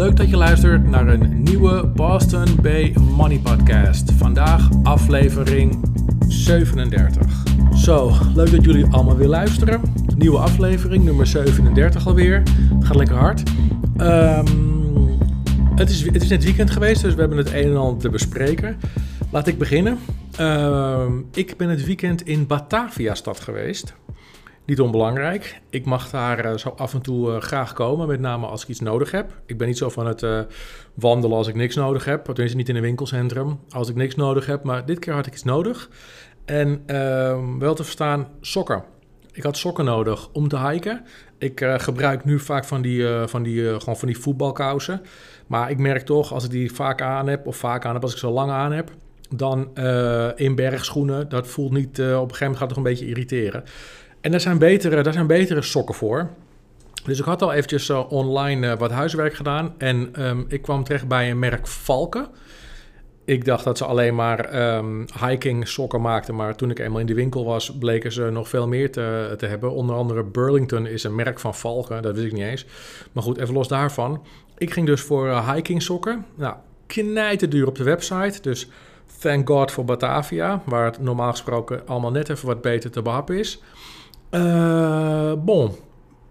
Leuk dat je luistert naar een nieuwe Boston Bay Money Podcast. Vandaag aflevering 37. Zo, leuk dat jullie allemaal weer luisteren. Nieuwe aflevering, nummer 37 alweer. Het gaat lekker hard. Ehm, het, is, het is net weekend geweest, dus we hebben het een en ander te bespreken. Laat ik beginnen. Ehm, ik ben het weekend in Batavia-stad geweest. Niet onbelangrijk. Ik mag daar eh, zo af en toe eh, graag komen, met name als ik iets nodig heb. Ik ben niet zo van het eh, wandelen als ik niks nodig heb. Tenminste, niet in een winkelcentrum als ik niks nodig heb. Maar dit keer had ik iets nodig. En ehm, wel te verstaan, sokken. Ik had sokken nodig om te hiken. Ik gebruik nu vaak van die, van, die, gewoon van die voetbalkousen. Maar ik merk toch, als ik die vaak aan heb, of vaak aan heb, als ik ze lang aan heb, dan in bergschoenen, dat voelt niet, op een gegeven moment gaat toch een beetje irriteren. En daar zijn betere, daar zijn betere sokken voor. Dus ik had al eventjes uh, online uh, wat huiswerk gedaan. En um, ik kwam terecht bij een merk Valken. Ik dacht dat ze alleen maar um, hiking sokken maakten. Maar toen ik eenmaal in de winkel was, bleken ze nog veel meer te, te hebben. Onder andere Burlington is een merk van Valken. Dat wist ik niet eens. Maar goed, even los daarvan. Ik ging dus voor uh, hiking sokken. Nou, duur op de website. Dus thank God voor Batavia. Waar het normaal gesproken allemaal net even wat beter te behappen is. Uh, bon,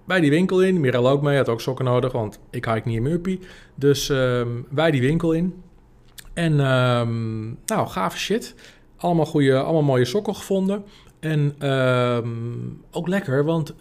bij die winkel in. Mirel ook mee, had ook sokken nodig, want ik hike niet in Murphy. Dus uh, bij die winkel in. En um, nou, gave shit. Allemaal, goede, allemaal mooie sokken gevonden. En um, ook lekker, want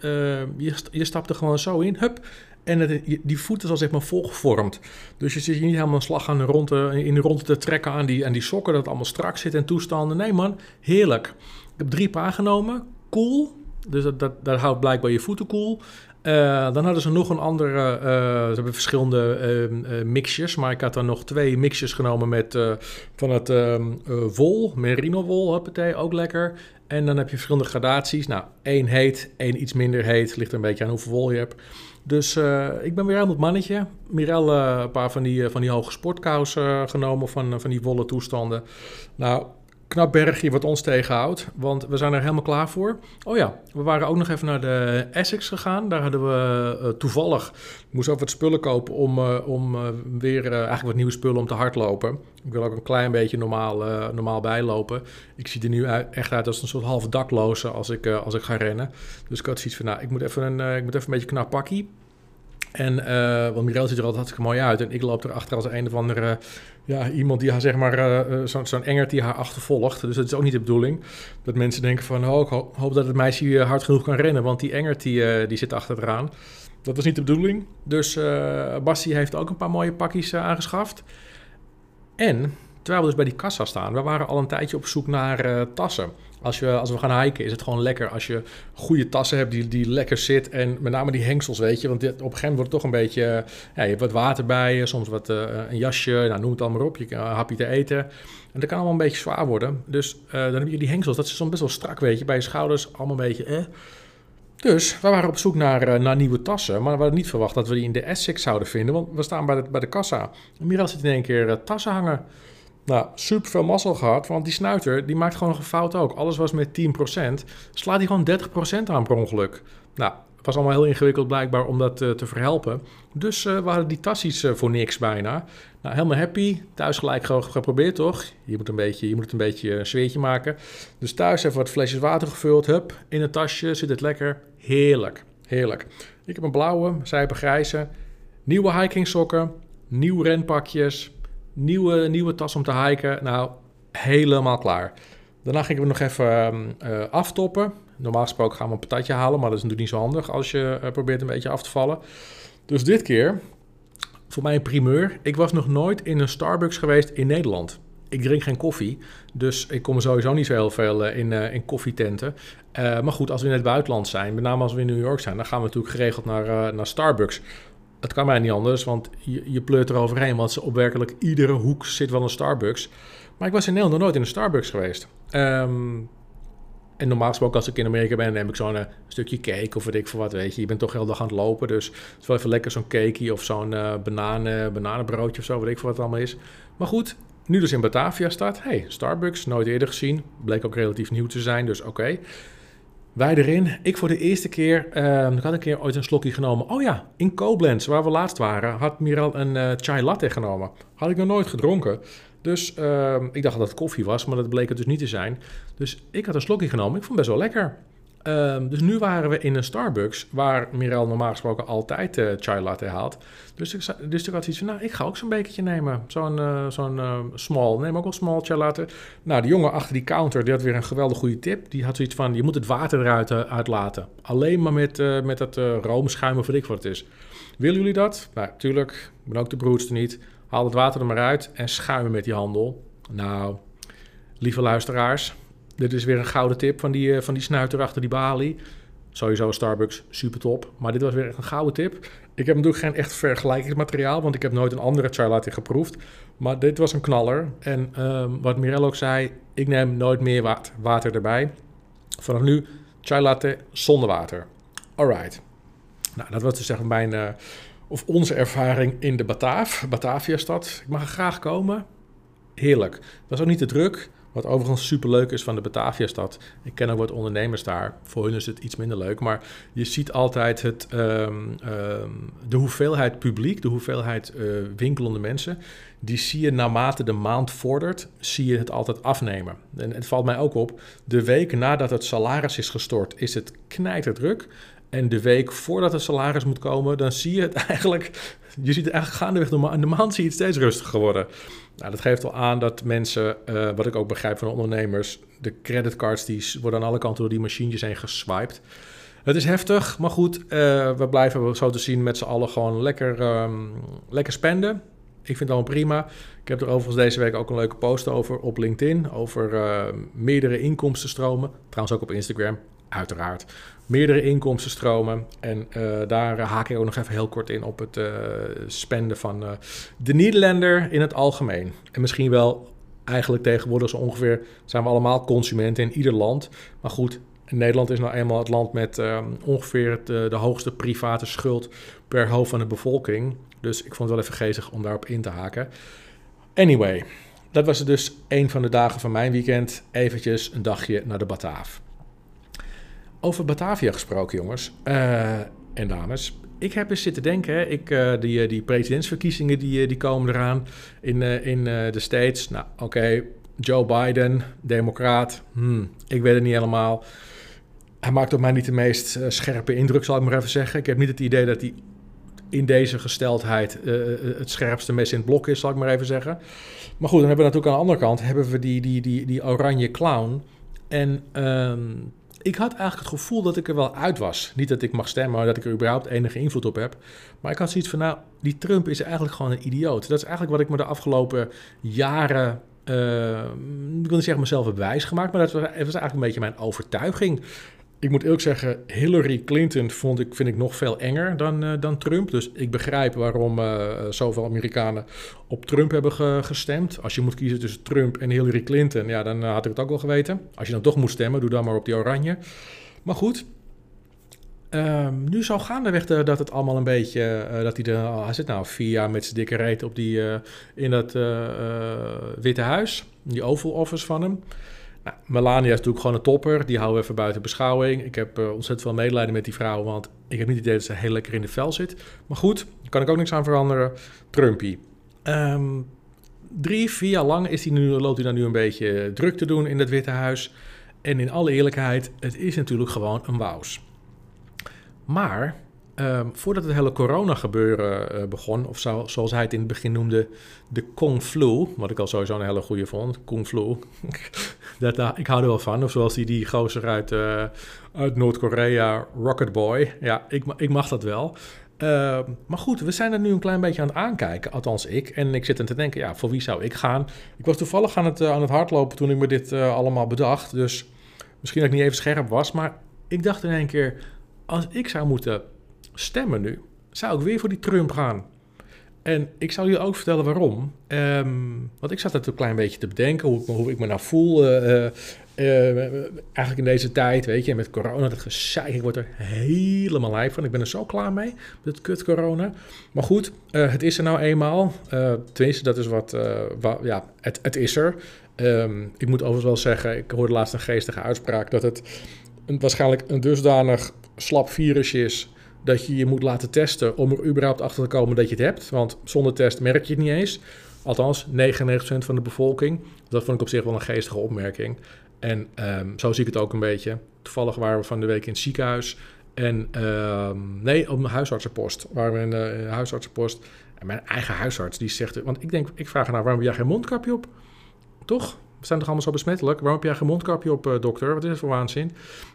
je, je stapt er gewoon zo in. Hup. En die voet is al zeg maar volgevormd. Dus je zit niet helemaal een slag aan de ronde, in de ronde te trekken aan die, aan die sokken. Dat het allemaal strak zit en toestanden. Nee man, heerlijk. Ik heb drie paar genomen. Cool. Dus dat, dat, houdt blijkbaar je voeten koel. Uh, dan hadden ze nog een andere, uh, ze hebben verschillende uh, mixjes, maar ik had dan nog twee mixjes genomen met van het wol, merino wol, hoppatee, ook lekker. En dan heb je verschillende gradaties. Nou, één heet, één iets minder heet, ligt er een beetje aan hoeveel wol je hebt. Dus ik ben weer helemaal het mannetje. Mirel een paar van die, van die hoge sportkousen genomen van, van die wollen toestanden. Nou, knap bergje wat ons tegenhoudt, want we zijn er helemaal klaar voor. Oh ja, we waren ook nog even naar de Essex gegaan. Daar hadden we uh, toevallig, moest ook wat spullen kopen om, uh, om uh, weer eigenlijk wat nieuwe spullen om te hardlopen. Ik wil ook een klein beetje normaal, normaal bijlopen. Ik zie er nu uit, echt uit als een soort half dakloze als ik, als ik ga rennen. Dus ik had zoiets van, nou, ik moet even een, ik moet even een beetje knap pakkie. En, want Mirel ziet er altijd hartstikke mooi uit. En ik loop erachter als een of andere... ja, iemand die haar, zeg maar... Uh, Zo'n zo engert die haar achtervolgt. Dus dat is ook niet de bedoeling. Dat mensen denken van... Oh, ik hoop dat het meisje hard genoeg kan rennen. Want die engert die, uh, die zit achteraan. Dat was niet de bedoeling. Dus uh, heeft ook een paar mooie pakjes aangeschaft. En terwijl we dus bij die kassa staan... we waren al een tijdje op zoek naar tassen... Als, je, als we gaan hiken is het gewoon lekker als je goede tassen hebt die, die lekker zit. En met name die hengsels, weet je. Want op een gegeven moment wordt het toch een beetje... Ja, je hebt wat water bij je, soms wat, uh, een jasje, nou, noem het allemaal op. Je kan hapje te eten. En dat kan allemaal een beetje zwaar worden. Dus uh, dan heb je die hengsels, dat is soms best wel strak, weet je. Bij je schouders allemaal een beetje... Eh. Dus we waren op zoek naar, uh, naar nieuwe tassen. Maar we hadden niet verwacht dat we die in de Essex zouden vinden. Want we staan bij de, bij de kassa. En zit in één keer tassen hangen. Nou, super veel mazzel gehad, want die snuiter die maakt gewoon een fout ook. Alles was met 10%, slaat hij gewoon 30% aan per ongeluk. Nou, was allemaal heel ingewikkeld blijkbaar om dat uh, te verhelpen. Dus uh, we hadden die tassies uh, voor niks bijna. Nou, helemaal happy. Thuis gelijk geprobeerd, toch? Je moet, een beetje, je moet het een beetje een zweetje maken. Dus thuis even wat flesjes water gevuld. Hup, in een tasje, zit het lekker. Heerlijk, heerlijk. Ik heb een blauwe, zij hebben grijze. Nieuwe hiking sokken, nieuwe renpakjes, Nieuwe, nieuwe tas om te hiken. Nou, helemaal klaar. Daarna gingen we nog even uh, aftoppen. Normaal gesproken gaan we een patatje halen, maar dat is natuurlijk niet zo handig als je uh, probeert een beetje af te vallen. Dus dit keer, voor mij een primeur. Ik was nog nooit in een Starbucks geweest in Nederland. Ik drink geen koffie, dus ik kom sowieso niet zo heel veel uh, in, in koffietenten. maar goed, als we in het buitenland zijn, met name als we in New York zijn, dan gaan we natuurlijk geregeld naar, naar Starbucks het kan mij niet anders, want je, je pleurt er overheen. Want ze op werkelijk iedere hoek zit wel een Starbucks. Maar ik was in Nederland nog nooit in een Starbucks geweest. Um, en normaal gesproken als ik in Amerika ben, neem ik zo'n uh, stukje cake of weet ik veel wat, weet je. Je bent toch heel dag aan het lopen, dus het is wel even lekker zo'n cakeje of zo'n uh, bananen, bananenbroodje of zo, weet ik veel wat het allemaal is. Maar goed, nu dus in Batavia staat, hey, Starbucks, nooit eerder gezien. Bleek ook relatief nieuw te zijn, dus oké. Wij erin. Ik voor de eerste keer. Uh, ik had een keer ooit een slokje genomen. Oh ja, in Koblenz, waar we laatst waren, had Miral een uh, chai latte genomen. Had ik nog nooit gedronken. Dus uh, ik dacht dat het koffie was, maar dat bleek het dus niet te zijn. Dus ik had een slokje genomen. Ik vond het best wel lekker. Ehm, dus nu waren we in een Starbucks, waar Mirel normaal gesproken altijd uh, chai latte haalt. Dus ik, dus ik had iets van, nou, ik ga ook zo'n bekertje nemen. Zo'n uh, zo'n uh, small, neem ook wel small chai latte. Nou, de jongen achter die counter, die had weer een geweldig goede tip. Die had zoiets van, je moet het water eruit uitlaten. Alleen maar met, met dat roomschuim of ik wat het is. Willen jullie dat? Nou, tuurlijk. Ik ben ook de broedste niet. Haal het water er maar uit en schuimen met die handel. Nou, lieve luisteraars, dit is weer een gouden tip van die, van die snuiter achter die balie. Sowieso Starbucks, super top. Maar dit was weer een gouden tip. Ik heb natuurlijk geen echt vergelijkingsmateriaal, want ik heb nooit een andere chai latte geproefd. Maar dit was een knaller. En um, wat Mirel ook zei, ik neem nooit meer water, water erbij. Vanaf nu chai latte zonder water. Alright. Nou, dat was dus zeg mijn, uh, of onze ervaring in de Bataaf, Batavia-stad. Ik mag er graag komen. Heerlijk. Het was ook niet te druk. Wat overigens super leuk is van de Batavia-stad. Ik ken ook wat ondernemers daar. Voor hun is het iets minder leuk. Maar je ziet altijd het, um, um, de hoeveelheid publiek, de hoeveelheid uh, winkelende mensen. Die zie je naarmate de maand vordert, zie je het altijd afnemen. En het valt mij ook op. De week nadat het salaris is gestort, is het knijterdruk. En de week voordat het salaris moet komen, dan zie je het eigenlijk. Je ziet het eigenlijk gaandeweg de, ma de maand zie je het steeds rustiger worden. Nou, dat geeft wel aan dat mensen, uh, wat ik ook begrijp van de ondernemers, de creditcards die worden aan alle kanten door die machientjes heen geswiped. Het is heftig, maar goed, uh, we blijven zo te zien met z'n allen gewoon lekker, um, lekker spenden. Ik vind het allemaal prima. Ik heb er overigens deze week ook een leuke post over op LinkedIn. Over uh, meerdere inkomstenstromen. Trouwens ook op Instagram, uiteraard meerdere inkomstenstromen. En uh, daar haak ik ook nog even heel kort in op het uh, spenden van uh, de Nederlander in het algemeen. En misschien wel eigenlijk tegenwoordig zo ongeveer zijn we allemaal consumenten in ieder land. Maar goed, Nederland is nou eenmaal het land met ongeveer het, de hoogste private schuld per hoofd van de bevolking. Dus ik vond het wel even geestig om daarop in te haken. Anyway, dat was dus een van de dagen van mijn weekend. Eventjes een dagje naar de Bataaf. Over Batavia gesproken, jongens uh, en dames. Ik heb eens zitten denken, hè. Ik, uh, die, die presidentsverkiezingen die, die komen eraan in, in de States. Nou, oké. Joe Biden, democraat, hmm, ik weet het niet helemaal. Hij maakt op mij niet de meest scherpe indruk, zal ik maar even zeggen. Ik heb niet het idee dat hij in deze gesteldheid het scherpste mes in het blok is, zal ik maar even zeggen. Maar goed, dan hebben we natuurlijk aan de andere kant hebben we die, die, die, die oranje clown. En... Um, ik had eigenlijk het gevoel dat ik er wel uit was. Niet dat ik mag stemmen, maar dat ik er überhaupt enige invloed op heb. Maar ik had zoiets van, nou, die Trump is eigenlijk gewoon een idioot. Dat is eigenlijk wat ik me de afgelopen jaren, uh, ik niet zeggen mezelf heb wijsgemaakt, maar dat was eigenlijk een beetje mijn overtuiging ik moet eerlijk zeggen, Hillary Clinton vond ik, vind ik nog veel enger dan, uh, dan Trump. Dus ik begrijp waarom uh, zoveel Amerikanen op Trump hebben ge gestemd. Als je moet kiezen tussen Trump en Hillary Clinton, ja, dan uh, had ik het ook wel geweten. Als je dan toch moet stemmen, doe dan maar op die oranje. Maar goed, um, nu zo gaandeweg de, dat het allemaal een beetje... dat hij, de, oh, hij zit nou vier jaar met zijn dikke reet op die, in dat Witte Huis. Die Oval Office van hem. Melania is natuurlijk gewoon een topper. Die houden we even buiten beschouwing. Ik heb uh, ontzettend veel medelijden met die vrouw, want ik heb niet het idee dat ze heel lekker in de vel zit. Maar goed, daar kan ik ook niks aan veranderen. Trumpy. Um, drie, vier jaar lang is hij nu, loopt hij dan nu een beetje druk te doen in het Witte Huis. En in alle eerlijkheid, het is natuurlijk gewoon een wous. Maar Um, voordat het hele corona-gebeuren uh, begon, of zo, zoals hij het in het begin noemde, de Kung Flu, wat ik al sowieso een hele goede vond, Kung Flu, dat, uh, ik hou er wel van. Of zoals die, die gozer uit, uh, uit Noord-Korea, Rocket Boy. Ja, ik, ik mag dat wel. Ehm, maar goed, we zijn er nu een klein beetje aan het aankijken, althans ik. En ik zit aan te denken, ja, voor wie zou ik gaan? Ik was toevallig aan het, aan het hardlopen toen ik me dit allemaal bedacht. Dus misschien dat ik niet even scherp was, maar ik dacht in één keer, als ik zou moeten stemmen nu, zou ik weer voor die Trump gaan. En ik zal jullie ook vertellen waarom. Um, want ik zat het een klein beetje te bedenken, hoe ik me, hoe ik me nou voel. Uh, uh, eigenlijk in deze tijd, weet je, met corona, dat gezeik, ik word er helemaal lijf van. Ik ben er zo klaar mee, met kut corona. Maar goed, het is er nou eenmaal. tenminste, dat is wat, ja, het, het is er. Um, ik moet overigens wel zeggen, ik hoorde laatst een geestige uitspraak dat het een, waarschijnlijk een dusdanig slap virus is dat je je moet laten testen om er überhaupt achter te komen dat je het hebt. Want zonder test merk je het niet eens. Althans, 99% van de bevolking. Dat vond ik op zich wel een geestige opmerking. En ehm, zo zie ik het ook een beetje. Toevallig waren we van de week in het ziekenhuis. En ehm, nee, op een huisartsenpost. Waar we in de huisartsenpost. En mijn eigen huisarts die zegt. Want ik denk, ik vraag haar nou, waarom heb jij geen mondkapje op? Toch? We zijn toch allemaal zo besmettelijk? Waarom heb jij geen mondkapje op, uh, dokter? Wat is het voor waanzin?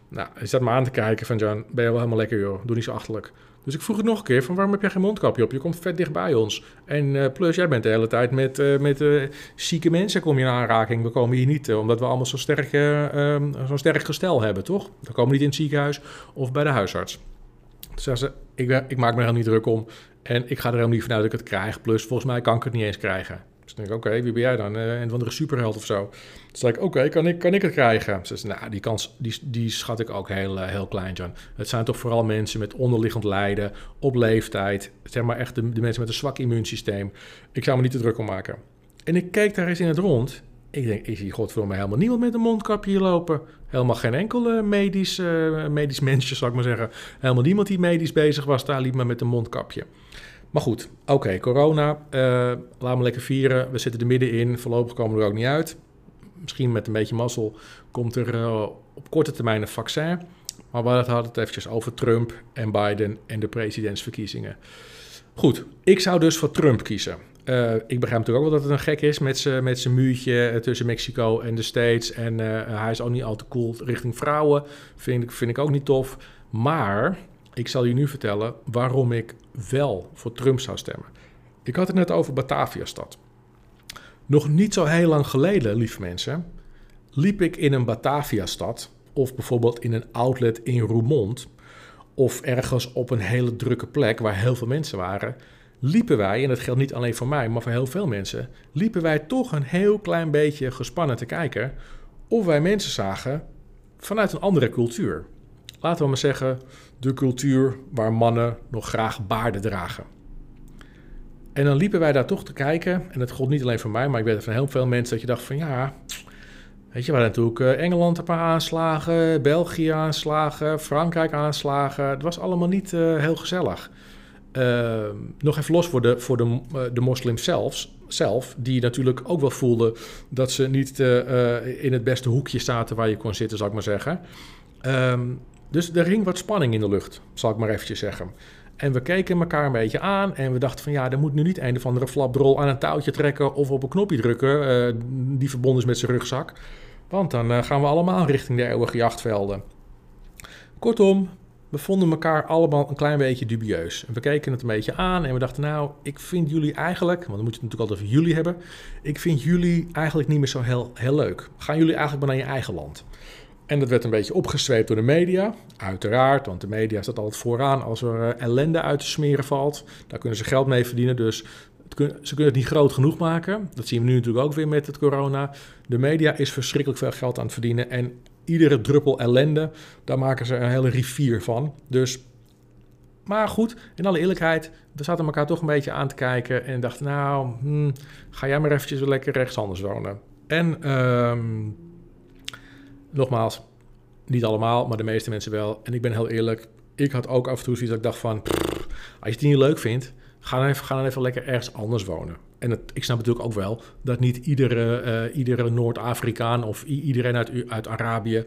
Nou, hij zat me aan te kijken van... John, ben je wel helemaal lekker, joh. Doe niet zo achterlijk. Dus ik vroeg het nog een keer van... waarom heb jij geen mondkapje op? Je komt vet dicht bij ons. En uh, plus, jij bent de hele tijd met, uh, met zieke mensen kom je in aanraking. We komen hier niet, omdat we allemaal zo'n sterk, zo'n sterk gestel hebben, toch? We komen niet in het ziekenhuis of bij de huisarts. Toen ze, ik, ik maak me er helemaal niet druk om. En ik ga er helemaal niet vanuit dat ik het krijg. Plus, volgens mij kan ik het niet eens krijgen. Dus denk ik, oké, wie ben jij dan? Uh, een van de superheld of zo. Dus zei ik, oké, kan, ik, kan ik het krijgen? Ze nou, die kans, die, die schat ik ook heel, uh, heel klein, John. Het zijn toch vooral mensen met onderliggend lijden, op leeftijd. Zeg maar echt de, mensen met een zwak immuunsysteem. Ik zou me niet te druk om maken. En ik keek daar eens in het rond. Ik denk, ik zie godverdomme helemaal niemand met een mondkapje hier lopen. Helemaal geen enkel medisch, uh, medisch mensje, zou ik maar zeggen. Helemaal niemand die medisch bezig was, daar liep me met een mondkapje. Maar goed, oké, corona, uh, laten we lekker vieren. We zitten er middenin, voorlopig komen we er ook niet uit. Misschien met een beetje mazzel komt er uh, op korte termijn een vaccin. Maar we hadden het eventjes over Trump en Biden en de presidentsverkiezingen. Goed, ik zou dus voor Trump kiezen. Uh, ik begrijp natuurlijk ook wel dat het een gek is met zijn muurtje tussen Mexico en de States. En hij is ook niet al te cool richting vrouwen. Vind ik, vind ik ook niet tof. Maar ik zal je nu vertellen waarom ik wel voor Trump zou stemmen. Ik had het net over Batavia-stad. Nog niet zo heel lang geleden, lieve mensen, liep ik in een Batavia-stad of bijvoorbeeld in een outlet in Roermond of ergens op een hele drukke plek waar heel veel mensen waren, liepen wij, en dat geldt niet alleen voor mij, maar voor heel veel mensen, liepen wij toch een heel klein beetje gespannen te kijken of wij mensen zagen vanuit een andere cultuur. Laten we maar zeggen, de cultuur waar mannen nog graag baarden dragen. En dan liepen wij daar toch te kijken, en dat gold niet alleen voor mij, maar ik weet van heel veel mensen dat je dacht van ja, weet je, we hadden natuurlijk eh, Engeland een paar aanslagen, België aanslagen, Frankrijk aanslagen. Het was allemaal niet uh, heel gezellig. Uh, nog even los voor de, voor de, uh, de moslims zelfs, zelf, die natuurlijk ook wel voelden dat ze niet in het beste hoekje zaten waar je kon zitten, zou ik maar zeggen. Um, dus er hing wat spanning in de lucht, zal ik maar eventjes zeggen. En we keken elkaar een beetje aan en we dachten van ja, er moet nu niet een of andere flapdrol aan een touwtje trekken of op een knopje drukken uh, die verbonden is met zijn rugzak. Want dan uh, gaan we allemaal richting de eeuwige jachtvelden. Kortom, we vonden elkaar allemaal een klein beetje dubieus. En we keken het een beetje aan en we dachten nou, ik vind jullie eigenlijk, want dan moet je het natuurlijk altijd over jullie hebben. Ik vind jullie eigenlijk niet meer zo heel, heel leuk. Gaan jullie eigenlijk maar naar je eigen land? En dat werd een beetje opgezweept door de media. Uiteraard, want de media staat altijd vooraan als er uh, ellende uit te smeren valt. Daar kunnen ze geld mee verdienen. Dus ze kunnen het niet groot genoeg maken. Dat zien we nu natuurlijk ook weer met het corona. De media is verschrikkelijk veel geld aan het verdienen. En iedere druppel ellende, daar maken ze een hele rivier van. Dus, maar goed, in alle eerlijkheid, we zaten elkaar toch een beetje aan te kijken. En dachten, nou, hmm, ga jij maar eventjes lekker rechts anders wonen. En... Um, nogmaals, niet allemaal, maar de meeste mensen wel. En ik ben heel eerlijk, ik had ook af en toe zoiets dat ik dacht van... als je het niet leuk vindt, ga dan even, ga dan even lekker ergens anders wonen. En het, ik snap natuurlijk ook wel dat niet iedere, uh, iedere Noord-Afrikaan of iedereen uit, uit Arabië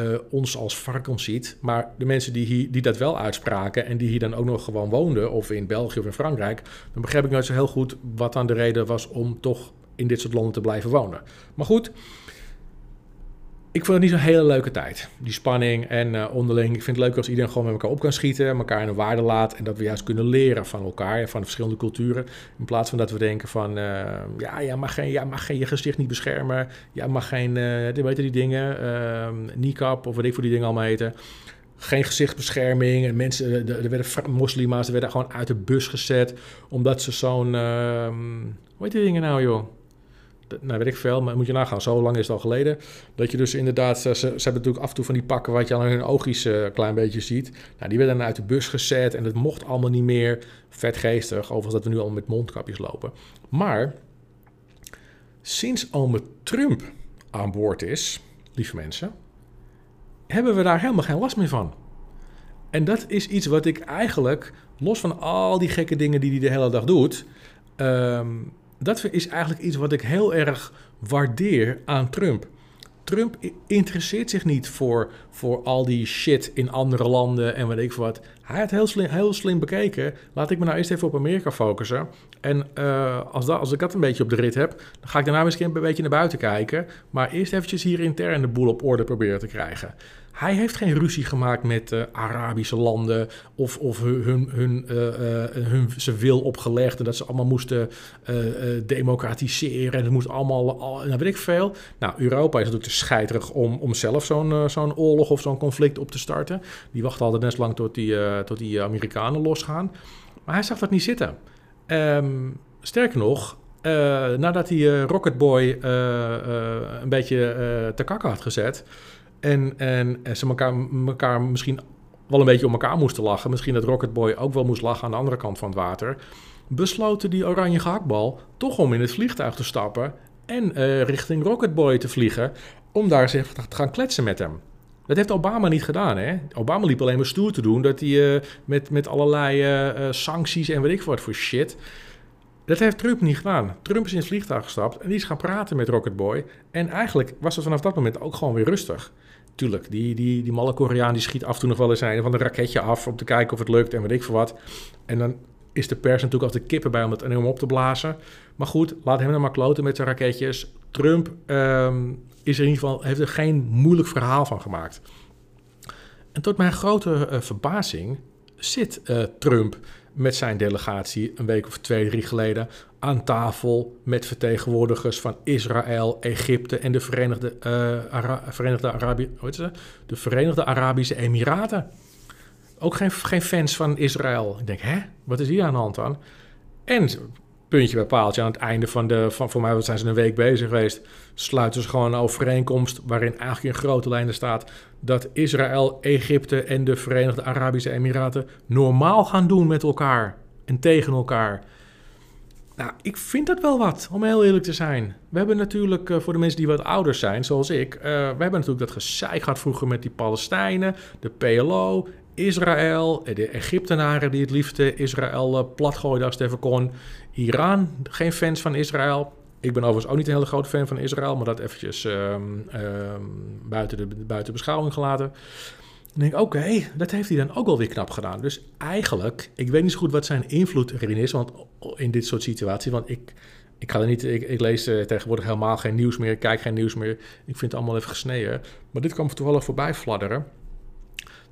uh, ons als varkens ziet. Maar de mensen die, hier, die dat wel uitspraken en die hier dan ook nog gewoon woonden, of in België of in Frankrijk, dan begrijp ik nooit zo heel goed wat dan de reden was om toch in dit soort landen te blijven wonen. Maar goed, ik vond het niet zo'n hele leuke tijd. Die spanning en uh, onderling. Ik vind het leuk als iedereen gewoon met elkaar op kan schieten, elkaar in een waarde laat. En dat we juist kunnen leren van elkaar en van de verschillende culturen. In plaats van dat we denken van, uh, ja, jij mag, geen, jij mag geen je gezicht niet beschermen. Jij mag geen, uh, weet die dingen, uh, niqab of wat ik voor die dingen allemaal heten. Geen gezichtsbescherming. En mensen, er werden moslima's, er werden gewoon uit de bus gezet. Omdat ze zo'n, ehm, hoe heet die dingen nou joh? Nou weet ik veel, maar moet je nagaan, zo lang is het al geleden. Dat je dus inderdaad, ze, ze hebben natuurlijk af en toe van die pakken wat je aan hun oogjes een uh, klein beetje ziet. Nou, die werden dan uit de bus gezet en dat mocht allemaal niet meer vetgeestig. Overigens dat we nu al met mondkapjes lopen. Maar sinds ome Trump aan boord is, lieve mensen, hebben we daar helemaal geen last meer van. En dat is iets wat ik eigenlijk, los van al die gekke dingen die hij de hele dag doet, ehm, dat is eigenlijk iets wat ik heel erg waardeer aan Trump. Trump interesseert zich niet voor, voor al die shit in andere landen en weet ik wat. Hij heeft heel slim, heel slim bekeken. Laat ik me nou eerst even op Amerika focussen. En uh, als, dat, als ik dat een beetje op de rit heb, dan ga ik daarna misschien een beetje naar buiten kijken. Maar eerst eventjes hier intern de boel op orde proberen te krijgen. Hij heeft geen ruzie gemaakt met uh, Arabische landen of, of hun, hun, uh, hun zijn wil opgelegd en dat ze allemaal moesten democratiseren en het moest allemaal, al, nou weet ik veel. Nou, Europa is natuurlijk te scheiterig om, om zelf zo'n zo'n oorlog of zo'n conflict op te starten. Die wachten altijd net lang tot die, tot die Amerikanen losgaan. Maar hij zag dat niet zitten. Um, sterker nog, nadat hij Rocket Boy een beetje te kakken had gezet en, en, ze elkaar, elkaar misschien wel een beetje om elkaar moesten lachen. Misschien dat Rocketboy ook wel moest lachen aan de andere kant van het water. Besloten die oranje gehaktbal toch om in het vliegtuig te stappen en uh, richting Rocketboy te vliegen. Om daar zich te gaan kletsen met hem. Dat heeft Obama niet gedaan, hè? Obama liep alleen maar stoer te doen dat hij uh, met, met allerlei uh, sancties en weet ik wat voor shit. Dat heeft Trump niet gedaan. Trump is in het vliegtuig gestapt en die is gaan praten met Rocketboy. En eigenlijk was het vanaf dat moment ook gewoon weer rustig tuurlijk, die, die, die malle Koreaan die schiet af en toe nog wel eens een van de raketje af om te kijken of het lukt en weet ik veel wat. En dan is de pers natuurlijk de kippen bij om het enorm op te blazen. Maar goed, laat hem dan maar kloten met zijn raketjes. Trump um, is in ieder geval, heeft er geen moeilijk verhaal van gemaakt. En tot mijn grote uh, verbazing zit uh, Trump met zijn delegatie een week of twee, drie geleden aan tafel met vertegenwoordigers van Israël, Egypte en de Verenigde, Ara Verenigde, de Verenigde Arabische Emiraten. Ook geen, geen fans van Israël. Ik denk, hè, wat is hier aan de hand dan? En puntje bij paaltje aan het einde van de, van, voor mij zijn ze een week bezig geweest, sluiten ze gewoon een overeenkomst waarin eigenlijk in grote lijnen staat dat Israël, Egypte en de Verenigde Arabische Emiraten normaal gaan doen met elkaar en tegen elkaar. Nou, ik vind dat wel wat, om heel eerlijk te zijn. We hebben natuurlijk, uh, voor de mensen die wat ouder zijn, zoals ik, uh, we hebben natuurlijk dat gezeik gehad vroeger met die Palestijnen, de PLO, Israël, de Egyptenaren die het liefst Israël uh, platgooiden als het even kon. Iran, geen fans van Israël. Ik ben overigens ook niet een hele grote fan van Israël, maar dat eventjes um, um, buiten, de, buiten beschouwing gelaten. Dan denk ik, oké, dat heeft hij dan ook wel weer knap gedaan. Dus eigenlijk, ik weet niet zo goed wat zijn invloed erin is want in dit soort situaties. Want ik, ik, ga er niet, ik, lees uh, tegenwoordig helemaal geen nieuws meer, ik kijk geen nieuws meer. Ik vind het allemaal even gesneden. Maar dit kwam toevallig voorbij fladderen.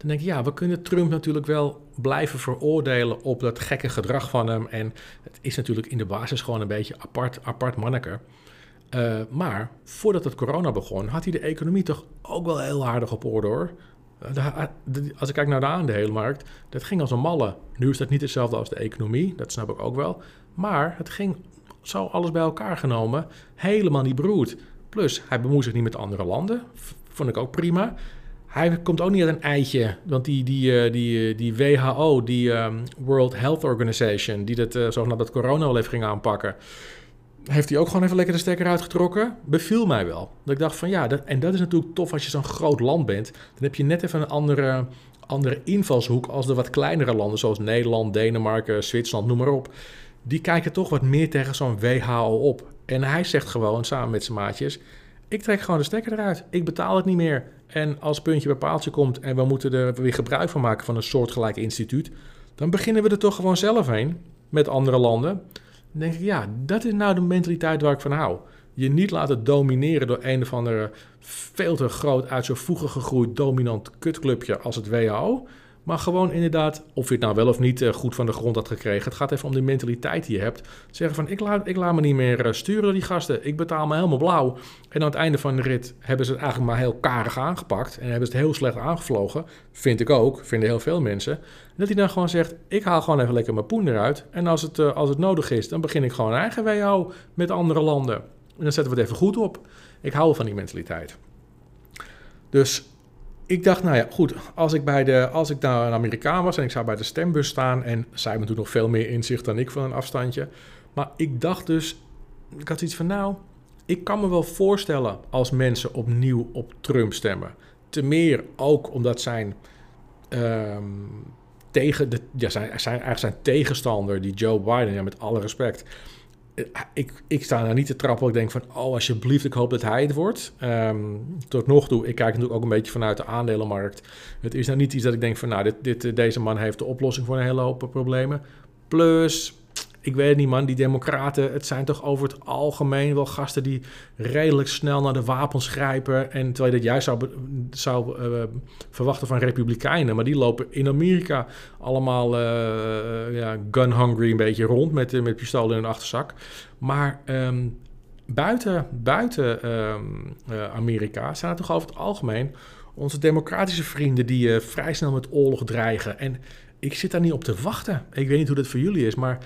Denk ik, ja, we kunnen Trump natuurlijk wel blijven veroordelen op dat gekke gedrag van hem. En het is natuurlijk in de basis gewoon een beetje apart, apart manneke. Uh, maar voordat het corona begon, had hij de economie toch ook wel heel aardig op orde hoor. Eh, als ik kijk naar de aandelenmarkt, dat ging als een malle. Nu is dat niet hetzelfde als de economie, dat snap ik ook wel. Maar het ging zo alles bij elkaar genomen helemaal niet beroerd. Plus, hij bemoeit zich niet met andere landen. Vond ik ook prima. Hij komt ook niet uit een eitje, want die, die, eh, die, die WHO, die um, World Health Organization, die dat, uh, zogenaamd dat corona wel even ging aanpakken, heeft hij ook gewoon even lekker de stekker uitgetrokken. Beviel mij wel. Dat ik dacht van ja, en dat is natuurlijk tof als je zo'n groot land bent. Dan heb je net even een andere, andere invalshoek als de wat kleinere landen, zoals Nederland, Denemarken, Zwitserland, noem maar op. Die kijken toch wat meer tegen zo'n WHO op. En hij zegt gewoon samen met zijn maatjes: Ik trek gewoon de stekker eruit. Ik betaal het niet meer. En als puntje bij paaltje komt en we moeten er weer gebruik van maken van een soortgelijk instituut, dan beginnen we er toch gewoon zelf heen met andere landen. Dan denk ik, ja, dat is nou de mentaliteit waar ik van hou. Je niet laten domineren door een of andere veel te groot uit zijn voegen gegroeid dominant kutclubje als het WHO. Maar gewoon inderdaad, of je het nou wel of niet eh, goed van de grond had gekregen. Het gaat even om de mentaliteit die je hebt. Zeggen van, ik laat, ik laat me niet meer eh, sturen door die gasten. Ik betaal me helemaal blauw. En aan het einde van de rit hebben ze het eigenlijk maar heel karig aangepakt. En hebben ze het heel slecht aangevlogen. Vind ik ook, vinden heel veel mensen. Dat hij dan gewoon zegt, ik haal gewoon even lekker mijn poen eruit. En als het, uh, als het nodig is, dan begin ik gewoon eigen WHO met andere landen. En dan zetten we het even goed op. Ik hou van die mentaliteit. Dus ik dacht, nou ja, goed, als ik, bij de, als ik daar een Amerikaan was en ik zou bij de stembus staan, en zij hebben natuurlijk nog veel meer inzicht dan ik van een afstandje, maar ik dacht dus, ik had iets van, nou, ik kan me wel voorstellen als mensen opnieuw op Trump stemmen. te meer ook omdat zijn, ehm, tegen de, ja, zijn, zijn, eigenlijk zijn tegenstander, die Joe Biden, ja, met alle respect. Eh, Ik, ik sta daar niet te trappen. Ik denk van, oh, alsjeblieft, ik hoop dat hij het wordt. Ehm, tot nog toe, ik kijk natuurlijk ook een beetje vanuit de aandelenmarkt. Het is nou niet iets dat ik denk van, nou, dit, dit, deze man heeft de oplossing voor een hele hoop problemen. Plus, ik weet niet, man. Die democraten, het zijn toch over het algemeen wel gasten die redelijk snel naar de wapens grijpen. En terwijl je dat juist zou, zou eh, verwachten van republikeinen. Maar die lopen in Amerika allemaal eh, ja, gun-hungry een beetje rond met, met pistolen in hun achterzak. Maar ehm, buiten, buiten ehm, eh, Amerika zijn het toch over het algemeen onze democratische vrienden die vrij snel met oorlog dreigen. En ik zit daar niet op te wachten. Ik weet niet hoe dat voor jullie is, maar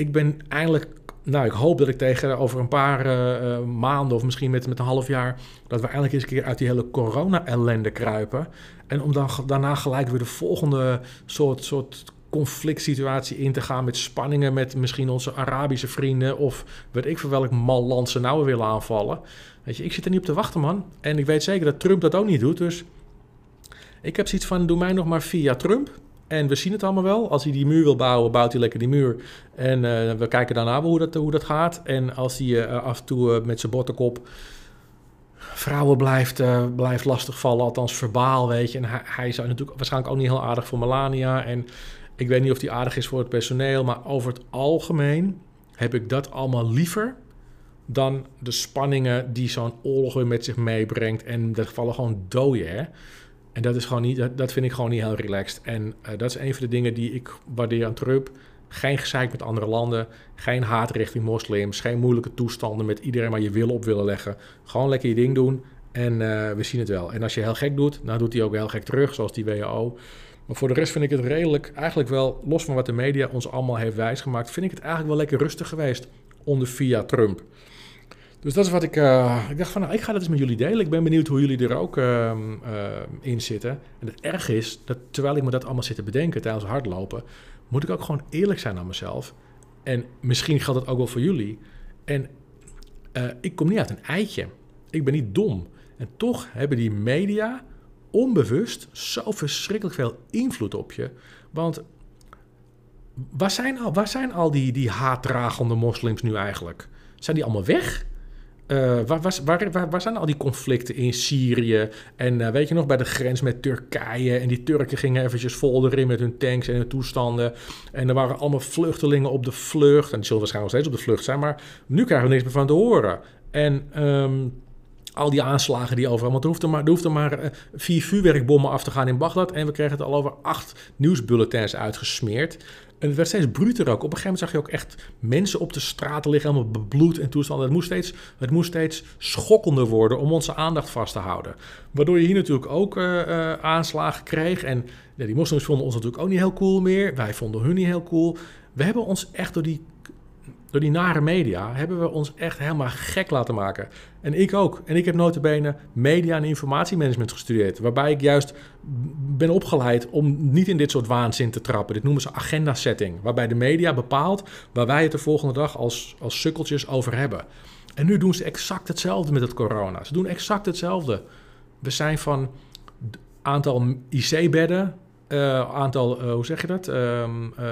ik ben eindelijk. Nou, ik hoop dat ik tegen over een paar eh, eh, maanden of misschien met, met een half jaar. dat we eindelijk eens een keer uit die hele corona-ellende kruipen. En om dan daarna gelijk weer de volgende soort, soort conflict situatie in te gaan. met spanningen met misschien onze Arabische vrienden. of weet ik voor welk mal land ze nou willen aanvallen. Weet je, ik zit er niet op te wachten, man. En ik weet zeker dat Trump dat ook niet doet. Dus ik heb zoiets van: doe mij nog maar via Trump. En we zien het allemaal wel. Als hij die muur wil bouwen, bouwt hij lekker die muur. En eh, we kijken daarna hoe dat, hoe dat gaat. En als hij eh, af en toe eh, met zijn bottenkop vrouwen blijft, blijft lastigvallen, althans verbaal, weet je. En hij, is natuurlijk waarschijnlijk ook niet heel aardig voor Melania. En ik weet niet of hij aardig is voor het personeel. Maar over het algemeen heb ik dat allemaal liever dan de spanningen die zo'n oorlog weer met zich meebrengt. En dat vallen gewoon doden, hè. En dat, is gewoon niet, dat, dat vind ik gewoon niet heel relaxed. En eh, dat is een van de dingen die ik waardeer aan Trump. Geen gezeik met andere landen. Geen haat richting moslims. Geen moeilijke toestanden met iedereen maar je wil op willen leggen. Gewoon lekker je ding doen. En eh, we zien het wel. En als je heel gek doet, dan doet hij ook heel gek terug, zoals die WHO. Maar voor de rest vind ik het redelijk, eigenlijk wel, los van wat de media ons allemaal heeft wijsgemaakt, vind ik het eigenlijk wel lekker rustig geweest onder via Trump. Dus dat is wat ik. eh, ik dacht van, nou, ik ga dat eens met jullie delen. Ik ben benieuwd hoe jullie er ook ehm, eh, in zitten. En het erg is dat terwijl ik me dat allemaal zit te bedenken tijdens hardlopen, moet ik ook gewoon eerlijk zijn aan mezelf. En misschien geldt dat ook wel voor jullie. En eh, ik kom niet uit een eitje. Ik ben niet dom. En toch hebben die media onbewust zo verschrikkelijk veel invloed op je. Want waar zijn al, waar zijn al die, die haatdragende moslims nu eigenlijk? Zijn die allemaal weg? Eh, waar, waar, waar, zijn al die conflicten in Syrië? En eh, weet je nog, bij de grens met Turkije. En die Turken gingen eventjes vol erin met hun tanks en hun toestanden. En er waren allemaal vluchtelingen op de vlucht. En die zullen waarschijnlijk nog steeds op de vlucht zijn. Maar nu krijgen we niks meer van te horen. En ehm, al die aanslagen die overal... Want er hoefde maar, maar eh, vier vuurwerkbommen af te gaan in Bagdad. En we kregen het al over acht nieuwsbulletins uitgesmeerd. En het werd steeds bruter ook. Op een gegeven moment zag je ook echt mensen op de straten liggen, helemaal bebloed en toestanden. Het moest, steeds, het moest steeds schokkender worden om onze aandacht vast te houden. Waardoor je hier natuurlijk ook eh, eh, aanslagen kreeg. En die moslims vonden ons natuurlijk ook niet heel cool meer. Wij vonden hun niet heel cool. We hebben ons echt door die, door die nare media, hebben we ons echt helemaal gek laten maken. En ik ook. En ik heb notabene media en informatiemanagement gestudeerd. Waarbij ik juist ben opgeleid om niet in dit soort waanzin te trappen. Dit noemen ze agenda setting. Waarbij de media bepaalt waar wij het de volgende dag als, als sukkeltjes over hebben. En nu doen ze exact hetzelfde met het corona. Ze doen exact hetzelfde. We zijn van aantal IC-bedden, eh, aantal, eh, hoe zeg je dat? Ehm, eh,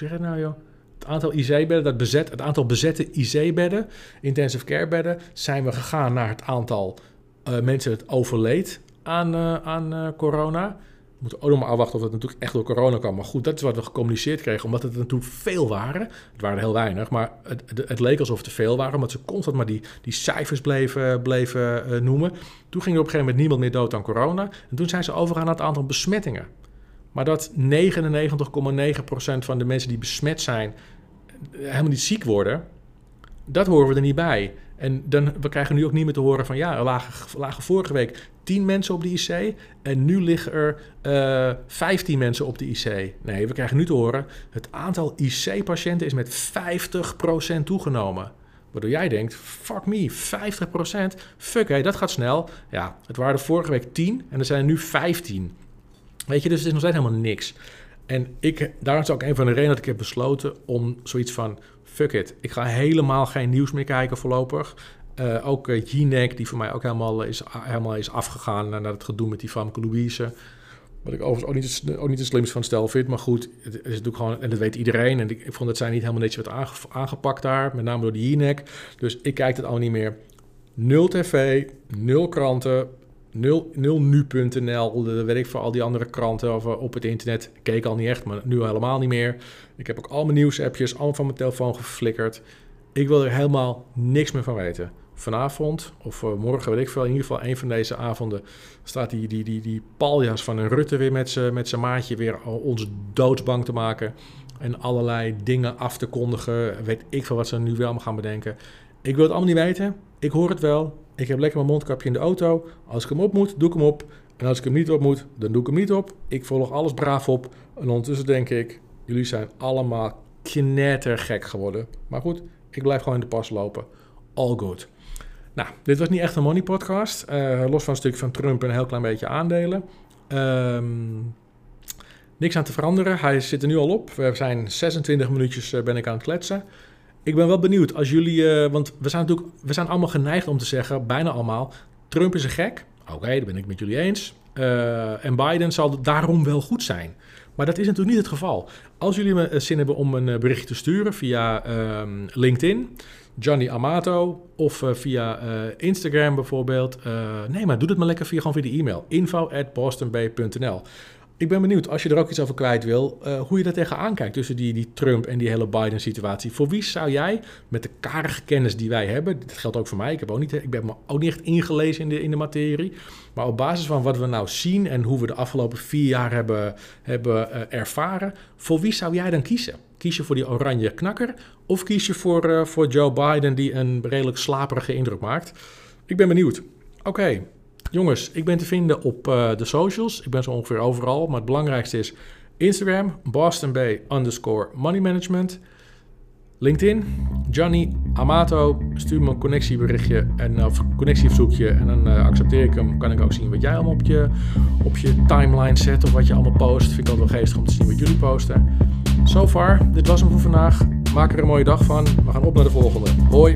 zeg het nou, joh? Het aantal IC-bedden, dat bezet, het aantal bezette IC-bedden, intensive care bedden, zijn we gegaan naar het aantal eh, mensen dat overleed aan, eh, aan eh, corona. We moeten ook nog maar afwachten of het natuurlijk echt door corona kwam. Maar goed, dat is wat we gecommuniceerd kregen, omdat het natuurlijk veel waren. Het waren heel weinig, maar het, het, leek alsof het te veel waren, omdat ze constant maar die, die cijfers bleven, bleven noemen. Toen ging er op een gegeven moment niemand meer dood aan corona. En toen zijn ze overgegaan naar het aantal besmettingen. Maar dat 99,9% van de mensen die besmet zijn eh, helemaal niet ziek worden, dat horen we er niet bij. En dan, we krijgen nu ook niet meer te horen van ja, er lagen, vorige week 10 mensen op de IC en nu liggen er eh 15 mensen op de IC. Nee, we krijgen nu te horen het aantal IC-patiënten is met 50% toegenomen. Waardoor jij denkt, fuck me, 50%? Fuck hé, dat gaat snel. Ja, het waren er vorige week 10 en er zijn er nu 15. Weet je, dus het is nog steeds helemaal niks. En ik, daar is ook een van de redenen dat ik heb besloten om zoiets van... fuck it, ik ga helemaal geen nieuws meer kijken voorlopig. Uh, ook uh, Jinek, die voor mij ook helemaal is, helemaal is afgegaan naar het gedoe met die Famke Louise. Wat ik overigens ook niet, ook niet de slimste van stel vind. Maar goed, het is natuurlijk gewoon, en dat weet iedereen. En ik, vond dat zij niet helemaal netjes werd aangepakt daar. Met name door die Jinek. Dus ik kijk het al niet meer. Nul tv, nul kranten, nul, nul nu.nl, weet ik voor al die andere kranten of op het internet. Keek al niet echt, maar nu helemaal niet meer. Ik heb ook al mijn nieuwsappjes allemaal van mijn telefoon geflikkerd. Ik wil er helemaal niks meer van weten. Vanavond of uh, morgen, weet ik veel, in ieder geval een van deze avonden staat die, die, die, die paljas van een Rutte weer met zijn met maatje weer ons doodsbang te maken. En allerlei dingen af te kondigen. Weet ik veel wat ze nu wel gaan bedenken. Ik wil het allemaal niet weten. Ik hoor het wel. Ik heb lekker mijn mondkapje in de auto. Als ik hem op moet, doe ik hem op. En als ik hem niet op moet, dan doe ik hem niet op. Ik volg alles braaf op. En ondertussen denk ik, jullie zijn allemaal knettergek geworden. Maar goed, ik blijf gewoon in de pas lopen. All good. Nou, dit was niet echt een money podcast. Uh, los van een stuk van Trump en een heel klein beetje aandelen. Um, niks aan te veranderen. Hij zit er nu al op. We zijn 26 minuutjes uh, ben ik aan het kletsen. Ik ben wel benieuwd als jullie, uh, want we zijn natuurlijk, we zijn allemaal geneigd om te zeggen, bijna allemaal, Trump is een gek. Oké, okay, dat ben ik met jullie eens. en Biden zal daarom wel goed zijn. Maar dat is natuurlijk niet het geval. Als jullie me zin hebben om een bericht te sturen via um, LinkedIn, Johnny Amato of via Instagram bijvoorbeeld. Nee, maar doe het maar lekker via, gewoon via de e-mail. info at bostonbay.nl ik ben benieuwd, als je er ook iets over kwijt wil, uh, hoe je daar tegenaan kijkt tussen die, die Trump en die hele Biden-situatie. Voor wie zou jij, met de karige kennis die wij hebben, dit geldt ook voor mij, ik, heb ook niet, ik ben me ook niet echt ingelezen in de, in de materie, maar op basis van wat we nou zien en hoe we de afgelopen vier jaar hebben, hebben uh, ervaren, voor wie zou jij dan kiezen? Kies je voor die oranje knakker of kies je voor, uh, voor Joe Biden die een redelijk slaperige indruk maakt? Ik ben benieuwd. Oké. Jongens, ik ben te vinden op uh, de socials. Ik ben zo ongeveer overal. Maar het belangrijkste is Instagram, Boston underscore money management. LinkedIn, Johnny Amato. Stuur me een connectieberichtje en, of connectieverzoekje. En dan uh, accepteer ik hem. Kan ik ook zien wat jij allemaal op je, op je timeline zet. Of wat je allemaal post. Vind ik altijd wel geestig om te zien wat jullie posten. So far, dit was hem voor vandaag. Maak er een mooie dag van. We gaan op naar de volgende. Hoi.